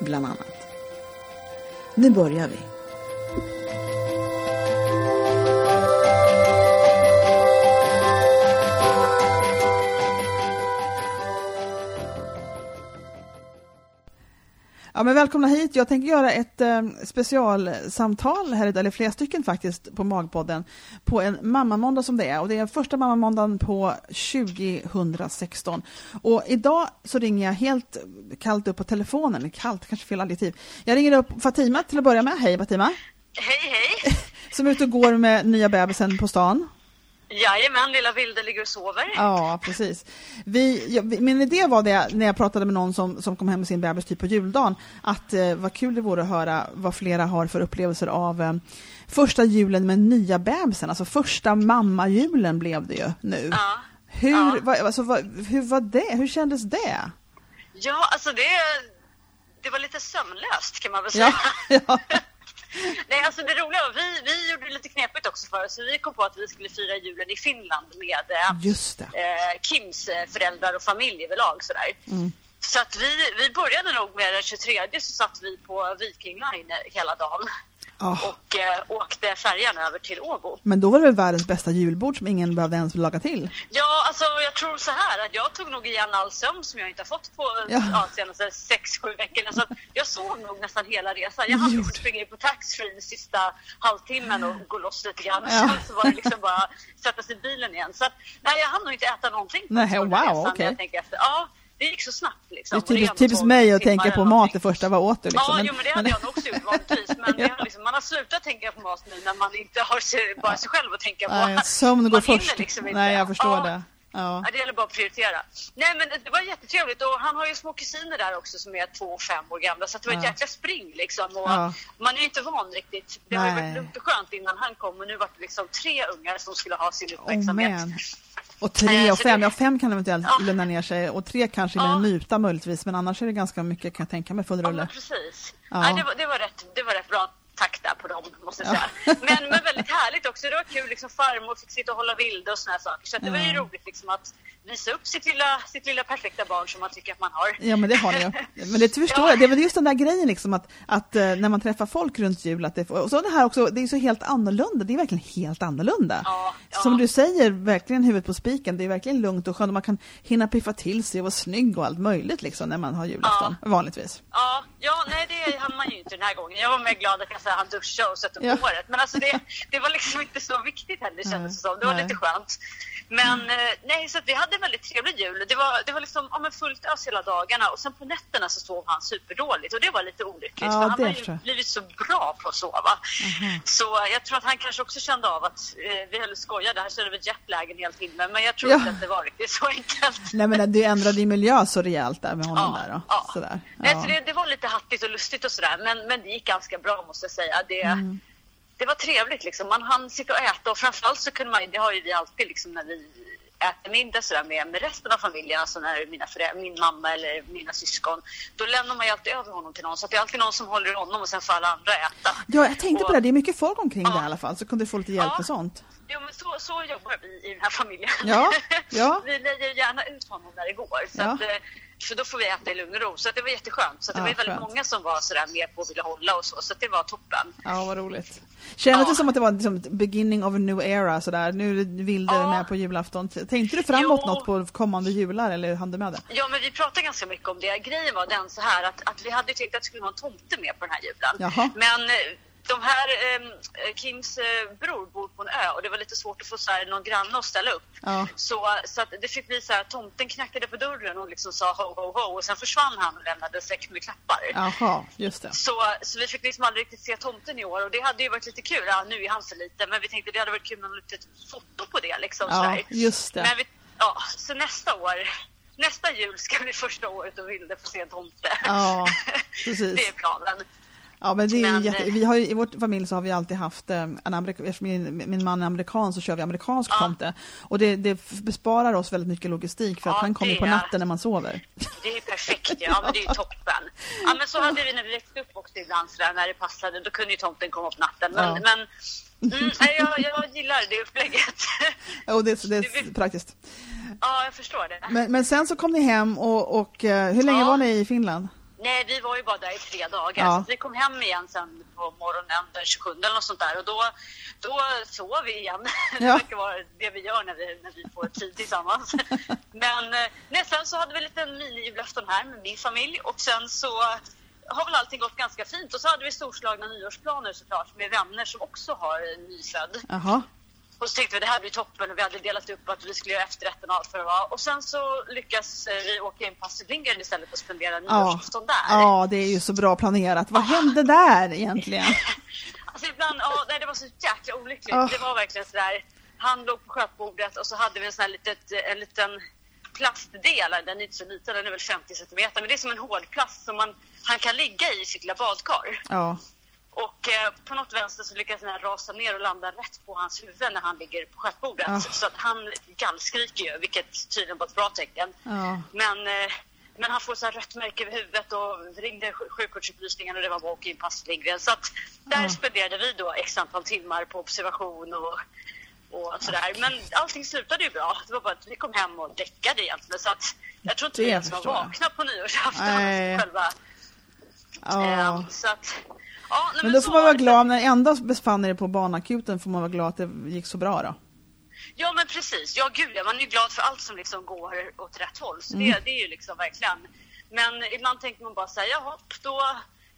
bland annat. Nu börjar vi. Ja, men välkomna hit. Jag tänker göra ett eh, specialsamtal här, eller flera stycken faktiskt, på Magpodden på en mammamåndag som det är. Och det är första mammamåndagen på 2016. Och idag så ringer jag helt kallt upp på telefonen, kallt, kanske fel adjektiv. Jag ringer upp Fatima till att börja med. Hej Fatima! Hej hej! Som är ute och går med nya bebisen på stan. Jajamän, lilla Vilde ligger och sover. Ja, precis. Vi, ja, min idé var det när jag pratade med någon som, som kom hem med sin bebis typ på juldagen, att eh, vad kul det vore att höra vad flera har för upplevelser av eh, första julen med nya bebisen, alltså första mammajulen blev det ju nu. Ja. Hur, Ja. vad, alltså, vad, hur var det? Hur kändes det? Ja, alltså det, det var lite sömnlöst kan man väl säga. Ja, ja. Nej, alltså det roliga var, vi, vi gjorde det lite knepigt också för oss. Så vi kom på att vi skulle fira julen i Finland med eh, eh, Kims eh, föräldrar och familj överlag sådär. Mm. Så att vi, vi började nog med den 23 så satt vi på Viking Line hela dagen Ja. och eh, åkte färjan över till Åbo. Men då var det väl världens bästa julbord som ingen behövde ens laga till? Ja, alltså jag tror så här att jag tog nog igen all sömn som jag inte har fått på Ja. ja. senaste sex, sju veckorna. Så att jag sov nog nästan hela resan. Jag hann liksom springa in på taxfree sista halvtimmen och gå loss lite grann. Ja. Sen så var det liksom bara sätta sig i bilen igen. Så att, nej, jag hann nog inte äta någonting på Nej, wow, okej. efter. Ja, det gick så snabbt liksom. det är typiskt, typiskt 12 mig att tänka på mat det första, vad åt du? Liksom. Ja, jo, men det hade jag nog också gjort vanligtvis. Men har liksom, man har slutat tänka på mat nu när man inte har sig, bara sig själv att tänka på. Nej, sömn går först. Liksom inte. Nej, jag förstår Ja. det. Ja. Ja, det gäller bara att prioritera. Nej, men det var jättetrevligt och han har ju små kusiner där också som är två och fem år gamla så det var ett Ja. jäkla spring liksom. Och Ja. Man är ju inte van riktigt. Det har ju Nej. varit lugnt och skönt innan han kom och nu var det liksom tre ungar som skulle ha sin Oh, uppmärksamhet. man. Och tre Eh, och fem, ja fem kan eventuellt Ja. lugna ner sig och tre kanske med Ja. en muta möjligtvis men annars är det ganska mycket kan jag tänka mig full Ja, rulle. men precis. Ja. Nej, det, var, det, var rätt, det var rätt bra takt där på dem, måste jag Ja. säga. Men, men väldigt härligt också. Det var kul, liksom, farmor fick sitta och hålla vilde och såna här saker. Så det var ju roligt liksom, att visa upp sitt lilla, sitt lilla perfekta barn som man tycker att man har. Ja men det har ni ju. Men det förstår Ja. jag, det är väl just den där grejen liksom att, att eh, när man träffar folk runt jul att det, och så det här också, det är så helt annorlunda, det är verkligen helt annorlunda. Ja, ja. Som du säger, verkligen huvudet på spiken, det är verkligen lugnt och skönt och man kan hinna piffa till sig och vara snygg och allt möjligt liksom när man har julafton, vanligtvis. Ja, ja, nej det hann man ju inte den här gången. Jag var mer glad att jag så här, han duschade och satte upp Ja. håret. Men alltså det, det var liksom inte så viktigt heller kändes det som. Det var Nej. lite skönt. Men eh, nej, så vi hade en väldigt trevlig jul. Det var, det var liksom ja, men fullt ös hela dagarna och sen på nätterna så sov han superdåligt och det var lite olyckligt. Ja, för han har ju blivit så bra på att sova. Så jag tror att han kanske också kände av att eh, vi höll skojade. Han körde väl jetlag en hel timme men jag tror Ja. inte att det var riktigt så enkelt. Nej men du ändrade din miljö så rejält där med honom Ja, där och ja. sådär. Nej, så det, det var lite hattigt och lustigt och sådär, men, men det gick ganska bra måste jag säga. Det, Mm. Det var trevligt liksom. Man hann sitta och äta och framförallt så kunde man, det har ju vi alltid liksom när vi äter middag sådär med, med resten av familjen, alltså när mina förä- min mamma eller mina syskon, då lämnar man ju alltid över honom till någon. Så att det är alltid någon som håller honom och sen får alla andra äta. Ja, jag tänkte på Och- det, det är mycket folk omkring Ja. det i alla fall, så kunde du få lite hjälp Ja. och sånt. Jo, men så, så jobbar vi i den här familjen. Ja, ja. vi lägger gärna ut honom när det går. Så Ja. att, eh, för då får vi äta i lugn och ro. Så det var jätteskönt. Så det Ja, var väldigt skönt. många som var sådär med på att vilja hålla och så. Så det var toppen. Ja, vad roligt. Kändes Ja. det som att det var liksom beginning of a new era sådär? Nu vill du Ja. med på julafton. Tänkte du framåt Jo. något på kommande jular eller hann du med det? Ja, men vi pratade ganska mycket om det. Grejen var den så här att, att vi hade tänkt att det skulle vara en tomte med på den här julen. Jaha. Men eh, de här, eh, Kims eh, bror bor på en ö och det var lite svårt att få så här, någon granne att ställa upp. Ja. Så, så det fick bli så här, tomten knackade på dörren och liksom sa ho, ho, ho och sen försvann han och lämnade säck med klappar. Jaha, just det. Så, så vi fick liksom aldrig riktigt se tomten i år och det hade ju varit lite kul. Ja, nu är han så liten men vi tänkte det hade varit kul med ett litet foto på det liksom. Ja, sådär. just det. Men vi, ja, så nästa år, nästa jul ska bli första året då Vilde får se en tomte. Ja, precis. det är planen. Ja, men det är Men, jätte... vi har ju, I vår familj så har vi alltid haft, eh, en amerik... eftersom min, min man är amerikan så kör vi amerikansk Ja. tomte. Och det, det besparar oss väldigt mycket logistik för att Ja, han kommer på natten när man sover. Det är ju perfekt ja, men det är ju toppen. Ja men så hade vi när vi växte upp också ibland sådär när det passade. Då kunde ju tomten komma på natten. Men, Ja. men mm, jag, jag gillar det upplägget. Och det, det är praktiskt. Ja, jag förstår det. Men, men sen så kom ni hem och, och eh, hur länge Ja. var ni i Finland? Nej, vi var ju bara där i tre dagar. Ja. Så vi kom hem igen sen på morgonen den 27 eller något sånt där. Och då, då sov vi igen. Det Ja. verkar vara det vi gör när vi, när vi får tid tillsammans. Men eh, nej, sen så hade vi en liten minijulafton här med min familj. Och sen så har väl allting gått ganska fint. Och så hade vi storslagna nyårsplaner såklart med vänner som också har en nyfödd. Och så tänkte vi det här blir toppen och vi hade delat upp att vi skulle göra efterrätten och allt för det var. Och sen så lyckas eh, vi åka in på Astrid Lindgren istället och spendera Ja. nyårsafton där. ja, det är ju så bra planerat. Vad hände där egentligen? Alltså ibland, ja, nej, det var så jäkla olyckligt. Ah. Det var verkligen sådär, han låg på skötbordet och så hade vi en sån här litet, en liten plastdel, den är inte så liten, den är väl 50 centimeter, men det är som en hårdplast som man, han kan ligga i sitt lilla badkar. Ja, Och eh, på något vänster så lyckas den här rasa ner och landa rätt på hans huvud när han ligger på skötbordet. Ah. Så att han gallskriker ju, vilket tydligen var ett bra tecken. ja. Men, eh, men han får så här rött märke över huvudet och ringde sj- sjukvårdsupplysningen och det var bara att åka in på Astrid Lindgren. Så att där Ja. spenderade vi då x antal timmar på observation och, och sådär. Men allting slutade ju bra. Det var bara att vi kom hem och däckade egentligen. Så att jag tror inte vi ens var vakna på nyårsafton själva. ja. Eh, så att, ja, nej, Men då får man vara glad, när ändå befann er på barnakuten får man vara glad att det gick så bra då. Ja men precis, ja gud man är ju glad för allt som liksom går åt rätt håll. Så Mm. det, det är ju liksom verkligen. Men ibland tänker man bara säga, jaha, då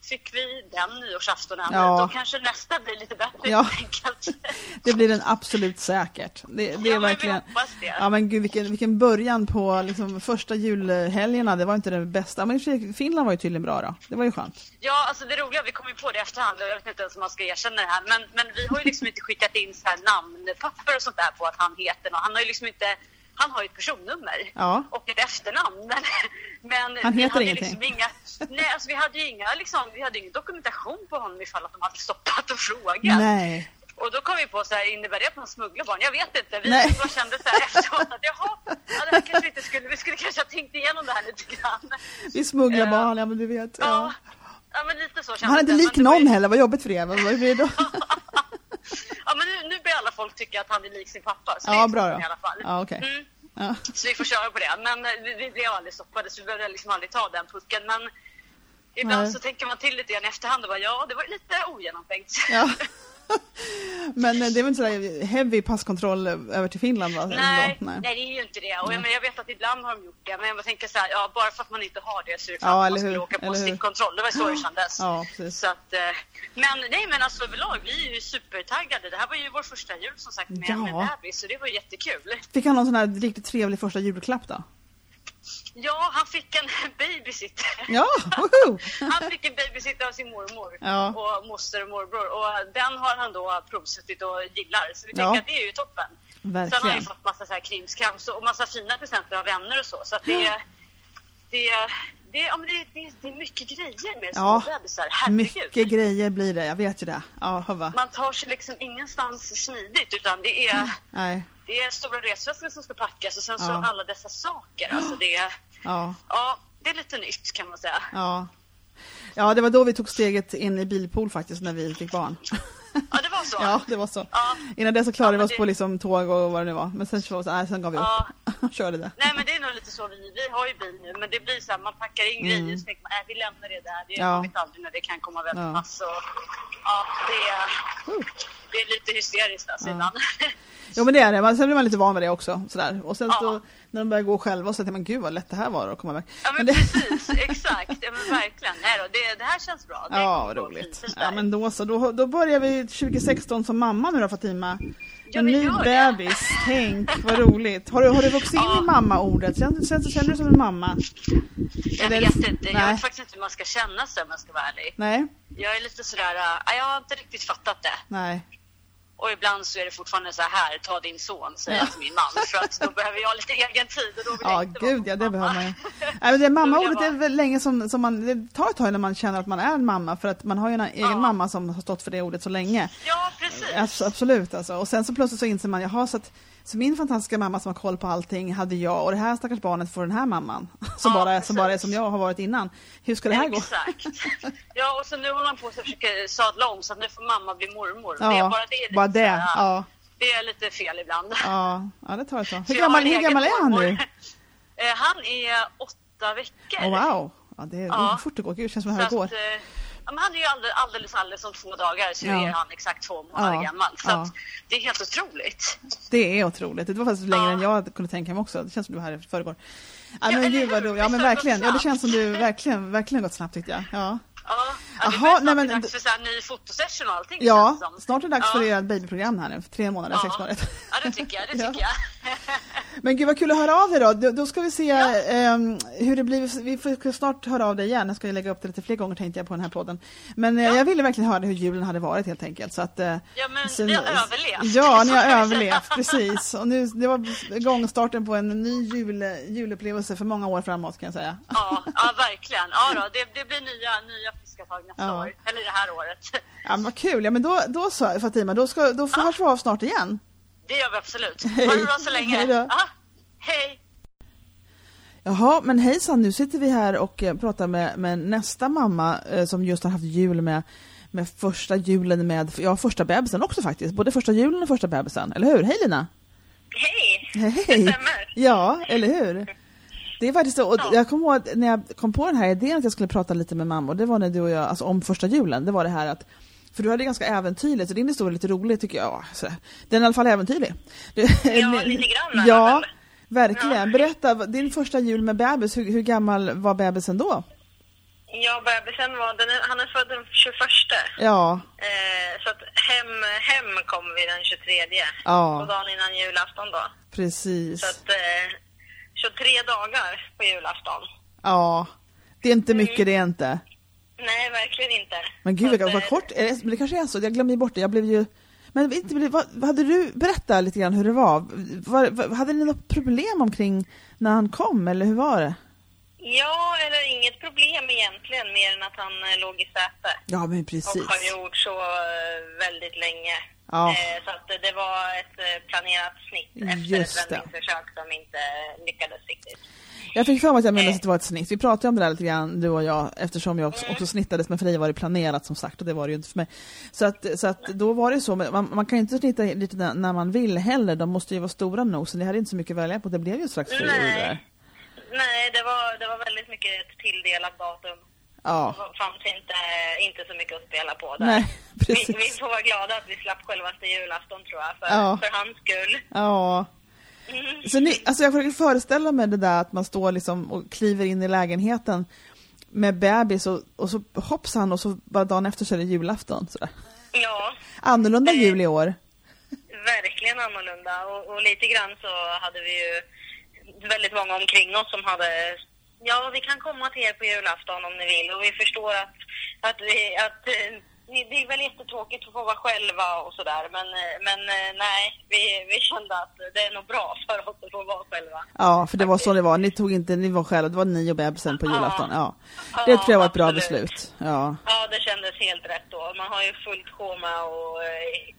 fick vi den nyårsaftonen. Ja. Då kanske nästa blir lite bättre Ja. enkelt. Det blir den absolut säkert. Det, det är Ja, men vi verkligen... det. Ja men gud vilken, vilken början på liksom, första julhelgerna, det var inte det bästa. Men Finland var ju tydligen bra då. Det var ju skönt. Ja, alltså det roliga, vi kom ju på det i efterhand, och jag vet inte ens om man ska erkänna det här, men, men vi har ju liksom inte skickat in så här namnpapper och sånt där på att han heter något. Han har ju liksom inte, han har ju ett personnummer Ja. och ett efternamn. Men, Han vi heter hade ju ingenting. Liksom inga, nej, alltså vi hade ju inga, liksom, vi hade ingen dokumentation på honom ifall att de hade stoppat och frågat. Nej. Och då kom vi på så här, innebär det att man smugglar barn? Jag vet inte. Vi Nej. bara kände så här efteråt att jaha, ja, det här kanske vi inte skulle, vi skulle kanske ha tänkt igenom det här lite grann. Vi smugglar Ja. barn, ja men du vet. Ja, Ja. ja men lite så kändes Han är inte lik ju- någon heller, vad jobbigt för er. Vad vad blir det då? Ja, men nu, nu börjar alla folk tycka att han är lik sin pappa. Så det Ja, är bra toppen då. i alla fall. Ja, okej. Mm, Ja. så vi får köra på det. Men eh, vi, vi blev aldrig stoppade så vi behövde liksom aldrig ta den pucken. Men ibland Nej. så tänker man till lite grann i efterhand och bara ja, det var lite ogenomtänkt. Ja. Men eh, det är väl inte sådär heavy passkontroll över till Finland va? Nej, Ändå? nej. det är ju inte det. Och jag, men jag vet att ibland har de gjort det. Men jag tänker så här, ja, bara för att man inte har det så är det Ja, klart att eller man skulle hur, åka på stickkontroll. Det var så det kändes. Ja, precis. Så att, eh, men nej, men alltså överlag, vi är ju supertaggade. Det här var ju vår första jul som sagt med, Ja. med bebis, så det var jättekul. Fick han någon sån här riktigt trevlig första julklapp då? Ja, han fick en babysitter. Ja, woho! Han fick en babysitter av sin mormor Ja. och moster och morbror. Och den har han då provsuttit och gillar. Så vi Ja. tänker att det är ju toppen. Sen har han Verkligen. ju fått massa så här krimskrams och massa fina presenter av vänner och så. Så att det, är- det, är- det, ja, det, det, det är mycket grejer med Ja, små bebisar. Herregud. Mycket grejer blir det, jag vet ju det. Ja, hova. Man tar sig liksom ingenstans smidigt utan det är, Nej, det är stora resväskor som ska packas och sen så Ja. alla dessa saker. Alltså det, ja, ja, det är lite nytt kan man säga. ja. Ja, det var då vi tog steget in i bilpool faktiskt, när vi fick barn. Ja, det var så. Ja, det var så. Ja. Innan det så klarade Ja, vi oss det- på liksom tåg och vad det nu var. Men sen, så, nej, sen gav vi upp. Ja, körde det. Nej men det är nog lite så, vi, vi har ju bil nu men det blir så här, man packar in grejer så tänker man, äh, vi lämnar det där. Det Mm. Ja. vet aldrig när det kan komma väl Ja. pass. Och, ja, det, är- Uh. det är lite hysteriskt alltså ibland. Jo men det är det, sen blir man lite van vid det också. Sådär. Och sen Ja. så, när de börjar gå själva så tänker man gud vad lätt det här var att komma iväg. Ja men det, precis, exakt. Ja men verkligen. Nej då, det, det här känns bra. Det Ja, vad roligt. Ja, men då så. Då, då börjar vi 2016 som mamma nu då Fatima. Ja, En ny gör det. bebis. Tänk, vad roligt. Har du, har du vuxit in Ja. i mamma-ordet? Känner, känner, känner du som en mamma? Jag Eller- vet inte, jag Nej. vet faktiskt inte hur man ska känna sig om jag ska vara ärlig. Nej? Jag är lite sådär, äh, jag har inte riktigt fattat det. Nej. Och ibland så är det fortfarande så här, ta din son, säger Ja. jag till min man. För att då behöver jag lite egen tid och då vill Ja, jag inte vara gud ja, det mamma. behöver man ju. Nej, det mamma-ordet är väl länge som, som man, det tar ett tag när man känner att man är en mamma för att man har ju en egen Ja. mamma som har stått för det ordet så länge. Ja, precis. Abs- Absolut alltså. Och sen så plötsligt så inser man, jaha så att så min fantastiska mamma som har koll på allting hade jag och det här stackars barnet får den här mamman som, Ja, bara, som bara är som jag har varit innan. Hur ska det här gå? Exakt. Ja, och så nu håller man på att försöka sadla om så att nu får mamma bli mormor. det är Ja, bara det, är bara det. här, Ja, det är lite fel ibland. ja, ja, det tar ett tag. Hur gammal, hur gammal är han mormor. nu? Eh, Han är åtta veckor. Oh, wow, ja, det är Ja. ja. fort det går. Gud, det känns som det här går. att, eh, ja, men han är ju alldeles, alldeles, alldeles om två dagar så Ja. är han exakt två månader Ja, gammal. Så ja. det är helt otroligt. Det är otroligt. Det var faktiskt längre än jag kunde tänka mig också. Det känns som du var här i förrgår. Ja, men gud vad roligt. Ja men verkligen. Ja det känns som du verkligen, verkligen gått snabbt tyckte jag. Ja, Ja, ja det nej, men- dags för så här ny fotosession och allting ja som. snart är det dags Ja. för ert babyprogram här nu. Tre månader, sex Ja. månader. Ja, det tycker jag. Det Ja. tycker jag. Men gud vad kul att höra av dig då. Då, då ska vi se Ja. ehm, hur det blir. Vi får snart höra av dig igen. Jag ska lägga upp det lite fler gånger tänkte jag på den här podden. Men Ja. jag ville verkligen höra hur julen hade varit helt enkelt. Så att, eh, Ja, men sen- vi har överlevt. Ja, ni har överlevt, precis. Och nu, det var gångstarten på en ny jul, julupplevelse för många år framåt kan jag säga. Ja, ja verkligen. Ja, då, det, det blir nya, nya friska tag nästa Ja. år. Eller det här året. Ja, men vad kul. Ja, men då, då så, Fatima, då, ska, då får Ja. vi av snart igen. Det gör vi absolut. Hej. Ha det bra så länge. Hej då. Ja, hej. Jaha, men hejsan, nu sitter vi här och eh, pratar med, med nästa mamma eh, som just har haft jul med, med första julen med, ja första bebisen också faktiskt, både första julen och första bebisen, eller hur? Hej Lina! Hej! Hej! Det stämmer. Ja, eller hur? Det är faktiskt så, och Ja. jag kommer ihåg att när jag kom på den här idén att jag skulle prata lite med mamma, och det var när du och jag, alltså om första julen, det var det här att för du hade ganska äventyrligt, så din historia är lite rolig tycker jag. Så, den är i alla fall äventyrlig. Ja, lite grann Ja, verkligen. Berätta, vad- din första jul med bebis, hur, hur gammal var bebisen då? Ja, bebisen var, den han är född den 21. Ja, Eh, så att hem, hem kom vi den 23. Ja. Och dagen innan julafton då. precis. Så att eh, 23 dagar på julafton. Ja, det är inte mycket det är inte. Nej, verkligen inte. Men gud vad, vad eh, kort, är det, men det kanske är så, jag glömde ju bort det, jag blev ju men inte, vad, hade du, berätta lite grann hur det var. var, var hade ni något problem omkring när han kom, eller hur var det? Ja, eller inget problem egentligen, mer än att han eh, låg i säte. Ja men Och precis. har gjort så eh, väldigt länge. Ja. Eh, så att det var ett eh, planerat snitt Just efter det. ett vändningsförsök som inte lyckades riktigt. Jag fick för mig att jag minns att det var ett snitt. Vi pratade om det där lite grann, du och jag, eftersom jag också, också snittades, men för dig var det planerat som sagt, och det var det ju inte för mig. Så att, så att då var det så, man, man kan ju inte snitta lite när man vill heller, de måste ju vara stora nog, så ni hade inte så mycket att välja på, det blev ju strax före Nej. jul där. Nej, det var, det var väldigt mycket ett tilldelat datum. Ja, Det fanns inte, inte så mycket att spela på där. nej, vi, precis. vi får vara glada att vi slapp självaste julafton tror jag, för, Ja. för hans skull. Ja. Mm. Så ni, alltså jag försöker föreställa mig det där att man står liksom och kliver in i lägenheten med bebis och, och så hoppsan och så bara dagen efter så är det julafton. Sådär. Ja, Annorlunda jul i år. verkligen annorlunda. Och, och lite grann så hade vi ju väldigt många omkring oss som hade Ja, vi kan komma till er på julafton om ni vill och vi förstår att, att, vi, att eh, det är väl jättetråkigt att få vara själva och sådär men, eh, men eh, nej, vi, vi kände att det är nog bra för oss att få vara själva. Ja, för det var så det var. Ni tog inte, ni var själva, det var ni och bebisen på julafton. Ja. Ja, Det tror jag var ett bra absolut. beslut. Ja. Ja, det kändes helt rätt då. Man har ju fullt sjå med eh,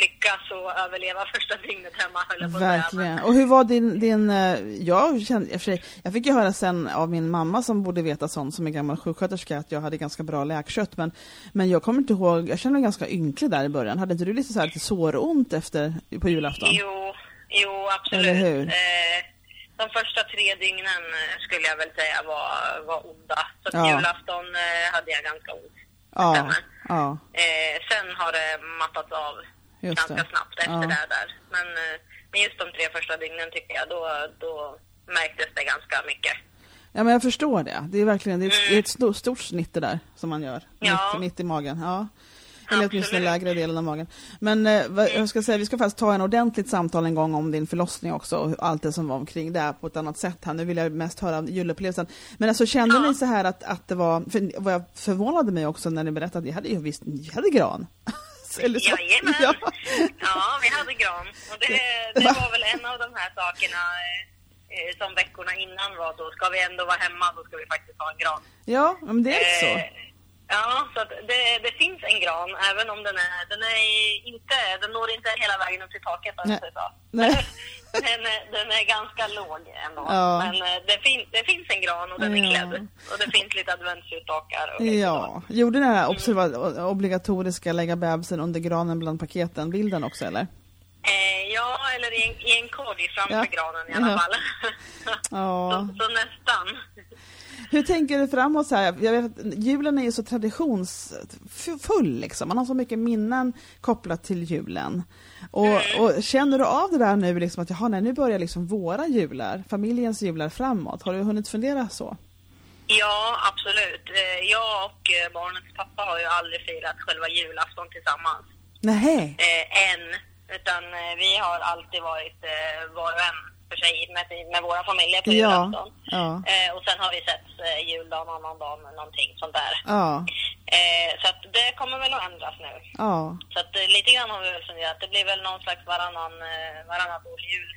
lyckas och överleva första dygnet hemma höll jag på. Verkligen. Och hur var din, din eh, jag kände, för jag fick ju höra sen av min mamma som borde veta sånt som är gammal sjuksköterska att jag hade ganska bra läkkött men, men jag kommer inte ihåg, jag kände mig ganska ynklig där i början. Hade inte du lite så här lite såront efter, på julafton? Jo, jo absolut. Eller hur? Eh, de första tre dygnen eh, skulle jag väl säga var, var onda. Så Ja. julafton eh, hade jag ganska ont. Ja, ja, Eh, sen har det mattats av Just ganska det. snabbt efter Ja. det där. Men, eh, men just de tre första dygnen tycker jag, då, då märktes det ganska mycket. ja, men jag förstår det. Det är verkligen det är ett, är ett stort, snitt det där som man gör. Ja. Mitt, mitt i magen. Ja. Eller åtminstone lägre delen av magen. Men eh, vad, jag ska säga, vi ska faktiskt ta en ordentligt samtal en gång om din förlossning också och allt det som var omkring det på ett annat sätt här. Nu vill jag mest höra om julupplevelsen. Men alltså kände Ja. ni så här att, att det var, för vad jag förvånade mig också när ni berättade att ni hade ju visst, ni hade gran. Eller så. Jajamän! Ja. Ja. vi hade gran. Och det, det var väl en av de här sakerna eh, eh, som veckorna innan var då, ska vi ändå vara hemma, då ska vi faktiskt ha en gran. ja, men det är så. Eh, Ja, så det, det finns en gran, även om den är, den är inte, den når inte hela vägen upp till taket, om Nej. så. Nej. Den är, den är ganska låg ändå. Ja. Men eh, det, fin, det finns en gran och den är Ja. klädd. Och det finns lite adventsljusstakar. Ja, gjorde den här observa- obligatoriska lägga bebisen under granen bland paketen bilden också eller? Eh, ja, eller i en, i en korg framför Ja. granen i alla fall. Ja. så, så nästan. Hur tänker du framåt så här? Jag vet att julen är ju så traditionsfull liksom. Man har så mycket minnen kopplat till julen. Och, Mm. och känner du av det där nu liksom att jaha, nej, nu börjar liksom våra jular, familjens jular framåt? Har du hunnit fundera så? Ja, absolut. Eh, jag och eh, barnets pappa har ju aldrig firat själva julafton tillsammans. Nej. eh, än. Utan vi har alltid varit var och en för sig med, med våra familjer på Ja. julafton. Ja. Eh, och sen har vi sett eh, juldagen och annan dag med någonting sånt där. Ja. Eh, så att det kommer väl att ändras nu. Ja. Så att eh, lite grann har vi väl funderat. Det blir väl någon slags varannan, eh, varannat års jul.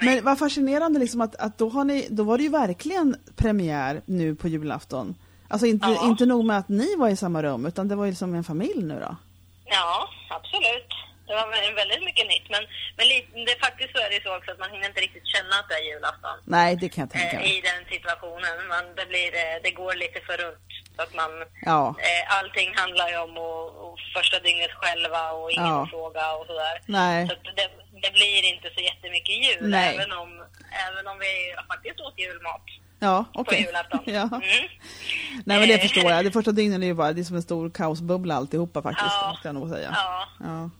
Men vad fascinerande liksom att, att då, har ni, då var det ju verkligen premiär nu på julafton. Alltså inte, Ja. inte nog med att ni var i samma rum, utan det var ju som en familj nu då. Ja, absolut. Det var vä- väldigt mycket nytt. Men, men det, faktiskt så är det så också att man hinner inte riktigt känna att det är julafton. Nej, det kan jag tänka eh, mig. i den situationen. Man, det, blir, eh, det går lite för runt. Så att man, Ja. eh, allting handlar ju om att, att första dygnet själva och ingen Ja. fråga och sådär. Nej. Så det, det blir inte så jättemycket jul, Nej. även om, även om vi faktiskt åt julmat Ja, okej. julafton. Ja. Mm. Nej men det förstår jag. Det första dygnen är ju bara det är som en stor kaosbubbla alltihopa faktiskt, Ja. måste jag nog säga. Ja, Ja.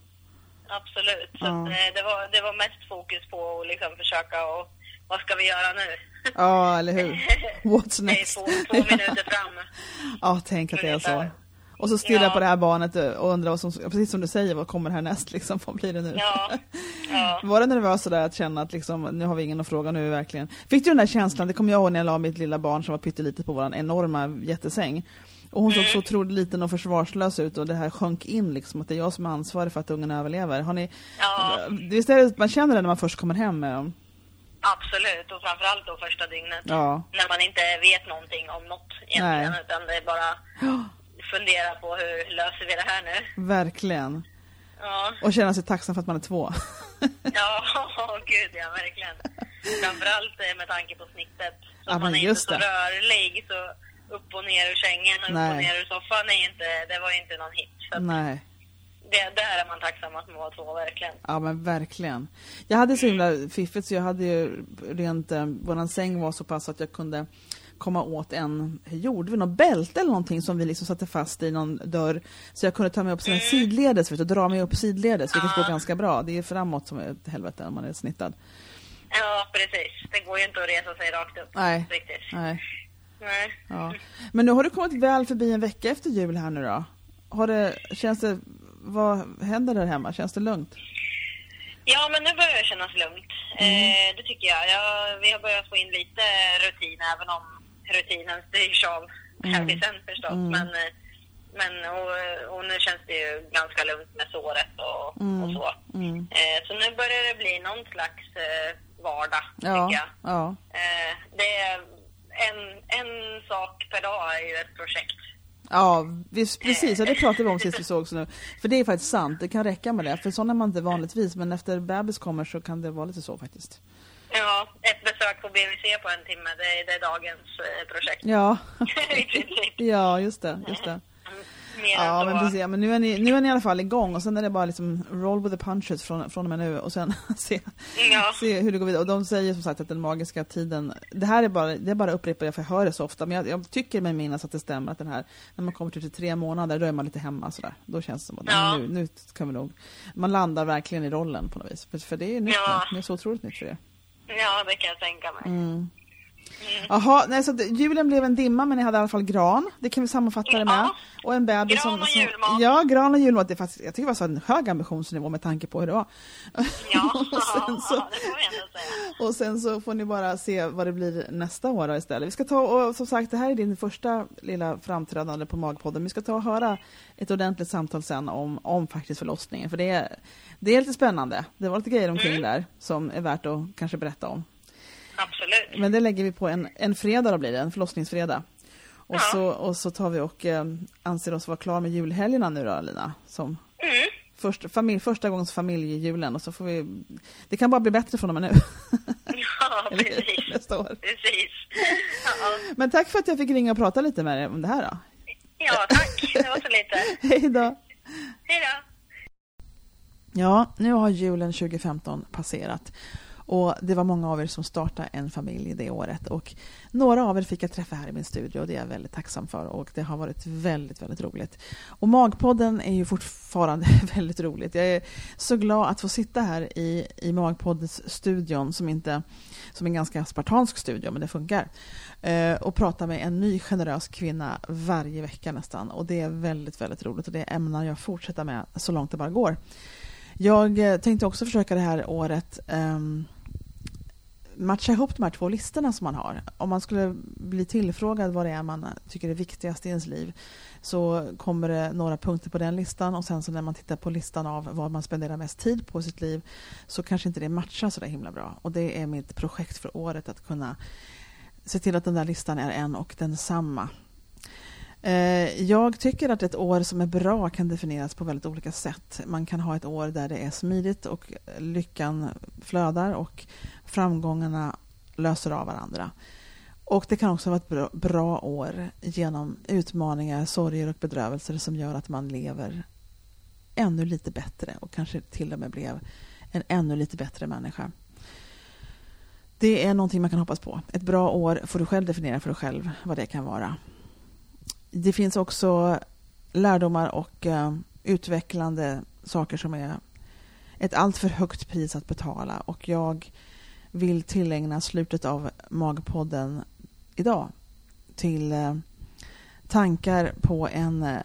Absolut. Så Ja. eh, det, var, det var mest fokus på att liksom försöka och vad ska vi göra nu? ja, eller hur? What's Det är next? två, två minuter fram. ja, tänk att det är så. Och så stirra Ja. på det här barnet och undra vad som, precis som du säger, vad kommer härnäst liksom? Vad blir det nu? Ja, ja. Var det nervös sådär att känna att liksom, nu har vi ingen att fråga, nu verkligen... Fick du den där känslan, det kommer jag ihåg när jag la mitt lilla barn som var pyttelitet på vår enorma jättesäng. Och hon såg Mm. så otroligt liten och försvarslös ut och det här sjönk in liksom, att det är jag som är ansvarig för att ungen överlever. Har ni... Ja. Visst är det man känner det när man först kommer hem med dem? Absolut, och framförallt då första dygnet. Ja. När man inte vet någonting om något egentligen, Nej. utan det är bara fundera på hur löser vi det här nu? verkligen. Ja, Och känna sig tacksam för att man är två. ja gud ja, verkligen. Framförallt eh, med tanke på snittet. Så Ja, man är just inte så det. rörlig, så upp och ner ur sängen och upp Nej. och ner ur soffan är inte, det var ju inte någon hit. Så Nej. det, där är man tacksam att man var två, verkligen. Ja men verkligen. Jag hade så himla fiffigt så jag hade ju rent, eh, våran säng var så pass att jag kunde komma åt en, hur gjorde vi, något bälte eller någonting som vi liksom satte fast i någon dörr. Så jag kunde ta mig upp sen sidledes vet du, och dra mig upp sidledes, vilket Ja. går ganska bra. Det är framåt som är ett helvete om man är snittad. Ja, precis. Det går ju inte att resa sig rakt upp. Nej. Riktigt. Nej. Nej. Ja. Men nu har du kommit väl förbi en vecka efter jul här nu då? Har det, känns det, vad händer där hemma? Känns det lugnt? Ja, men nu börjar det kännas lugnt. Eh, det tycker jag. jag. Vi har börjat få in lite rutin, även om rutinen styrs av hälsan förstås. Mm. Men, eh, men och, och nu känns det ju ganska lugnt med såret och, och så. Mm. Eh, så nu börjar det bli någon slags eh, vardag, Ja, tycker jag. ja. Eh, det är en, en sak per dag är ju ett projekt. Ja, visst, precis. Ja, det pratade vi om sist vi sågs nu. För det är faktiskt sant, det kan räcka med det. För sån är man inte vanligtvis, men efter bebis kommer så kan det vara lite så faktiskt. Ja, ett besök på BVC på en timme, det, är- det är dagens eh, projekt. Ja, ja just det. Just det. Mer Ja, än men precis. Men nu är, ni, nu är ni i alla fall igång och sen är det bara liksom roll with the punches från, från och med nu och sen se, Ja. se hur det går vidare. Och de säger som sagt att den magiska tiden, det här är bara, det är bara upprepar jag för jag hör det så ofta, men jag, jag tycker mig minnas att det stämmer att den här, när man kommer till tre månader, då är man lite hemma sådär. Då känns det som att Ja. nu, nu kan vi nog, man landar verkligen i rollen på något vis. För, för det är nytt Ja. nu. det är så otroligt nytt för er. ja, det kan jag tänka mig. Mm. Jaha, nej, så julen blev en dimma men ni hade i alla fall gran. Det kan vi sammanfatta det med. Ja. Och en bebis Gran och som, julmat. Ja, gran och julmat. Det är faktiskt, jag tycker det var så en hög ambitionsnivå med tanke på hur det var. Ja, och, sen så, ja, det får vi ändå säga. och sen så får ni bara se vad det blir nästa år då istället. Vi ska ta och som sagt, det här är din första lilla framträdande på Magpodden. Vi ska ta och höra ett ordentligt samtal sen om, om faktiskt förlossningen. För det är, det är lite spännande. Det var lite grejer omkring Mm. där som är värt att kanske berätta om. Absolut. Men det lägger vi på en, en fredag då blir det, en förlossningsfredag. Och, Ja. så, och så tar vi och eh, anser oss vara klara med julhelgerna nu då Lina. Som Mm. först, familj, första gångs familjejulen och så får vi, det kan bara bli bättre från och med nu. Ja, precis. Nästa år. Precis. Ja, Men tack för att jag fick ringa och prata lite med dig om det här då. ja, tack. Det var så lite. Hej då! Hej då. Ja, nu har julen 2015 passerat. Och det var många av er som startade en familj det året. Och några av er fick jag träffa här i min studio och det är jag väldigt tacksam för. Och det har varit väldigt, väldigt roligt. Och Magpodden är ju fortfarande väldigt roligt. Jag är så glad att få sitta här i, i Magpoddens studion som inte som en ganska spartansk studio, men det funkar. Eh, och prata med en ny generös kvinna varje vecka nästan. Och det är väldigt, väldigt roligt och det ämnar jag fortsätta med så långt det bara går. Jag eh, tänkte också försöka det här året um, matcha ihop de här två listorna som man har. Om man skulle bli tillfrågad vad det är man tycker är viktigast i ens liv så kommer det några punkter på den listan och sen så när man tittar på listan av vad man spenderar mest tid på i sitt liv så kanske inte det matchar så där himla bra. Och det är mitt projekt för året att kunna se till att den där listan är en och densamma. Eh, jag tycker att ett år som är bra kan definieras på väldigt olika sätt. Man kan ha ett år där det är smidigt och lyckan flödar och framgångarna löser av varandra. Och det kan också vara ett bra, bra år genom utmaningar, sorger och bedrövelser som gör att man lever ännu lite bättre och kanske till och med blev en ännu lite bättre människa. Det är någonting man kan hoppas på. Ett bra år får du själv definiera för dig själv vad det kan vara. Det finns också lärdomar och eh, utvecklande saker som är ett alltför högt pris att betala och jag vill tillägna slutet av Magpodden idag till eh, tankar på en, eh,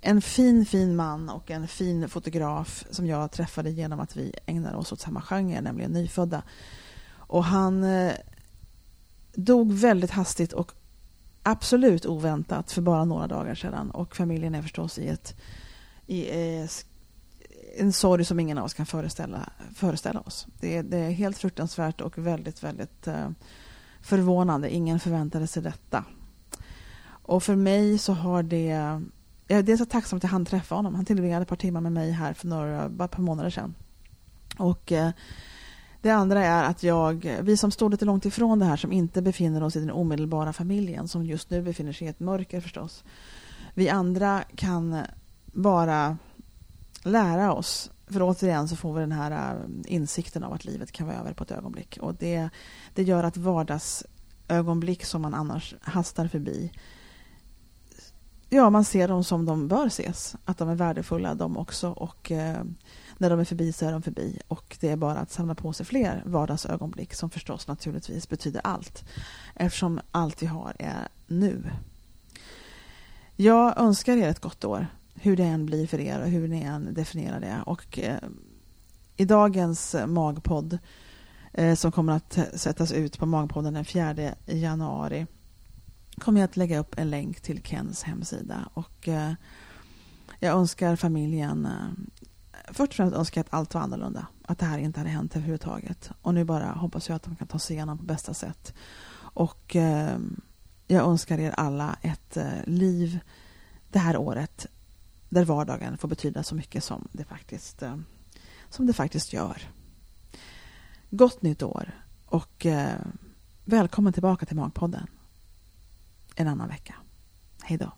en fin, fin man och en fin fotograf som jag träffade genom att vi ägnar oss åt samma genre, nämligen nyfödda. Och han eh, dog väldigt hastigt och absolut oväntat för bara några dagar sedan. Och familjen är förstås i, ett, i eh, en sorg som ingen av oss kan föreställa, föreställa oss. Det är, det är helt fruktansvärt och väldigt, väldigt eh, förvånande. Ingen förväntade sig detta. Och för mig så har det... Jag är så tacksam att jag hann träffa honom. Han tillbringade ett par timmar med mig här för några, bara ett par månader sedan. Och eh, det andra är att jag, vi som står lite långt ifrån det här, som inte befinner oss i den omedelbara familjen, som just nu befinner sig i ett mörker förstås. Vi andra kan bara lära oss, för återigen så får vi den här eh, insikten av att livet kan vara över på ett ögonblick. Och det, det gör att vardagsögonblick som man annars hastar förbi, ja, man ser dem som de bör ses. Att de är värdefulla de också. Och eh, när de är förbi så är de förbi. Och det är bara att samla på sig fler vardagsögonblick som förstås naturligtvis betyder allt. Eftersom allt vi har är nu. Jag önskar er ett gott år. Hur det än blir för er och hur ni än definierar det. Och eh, i dagens magpodd eh, som kommer att sättas ut på Magpodden den 4 januari kommer jag att lägga upp en länk till Kens hemsida. Och eh, jag önskar familjen eh, Först och främst önskar jag att allt var annorlunda. Att det här inte hade hänt överhuvudtaget. Och nu bara hoppas jag att de kan ta sig igenom på bästa sätt. Och eh, jag önskar er alla ett eh, liv det här året där vardagen får betyda så mycket som det faktiskt, eh, som det faktiskt gör. Gott nytt år och eh, välkommen tillbaka till Magpodden en annan vecka. Hej då.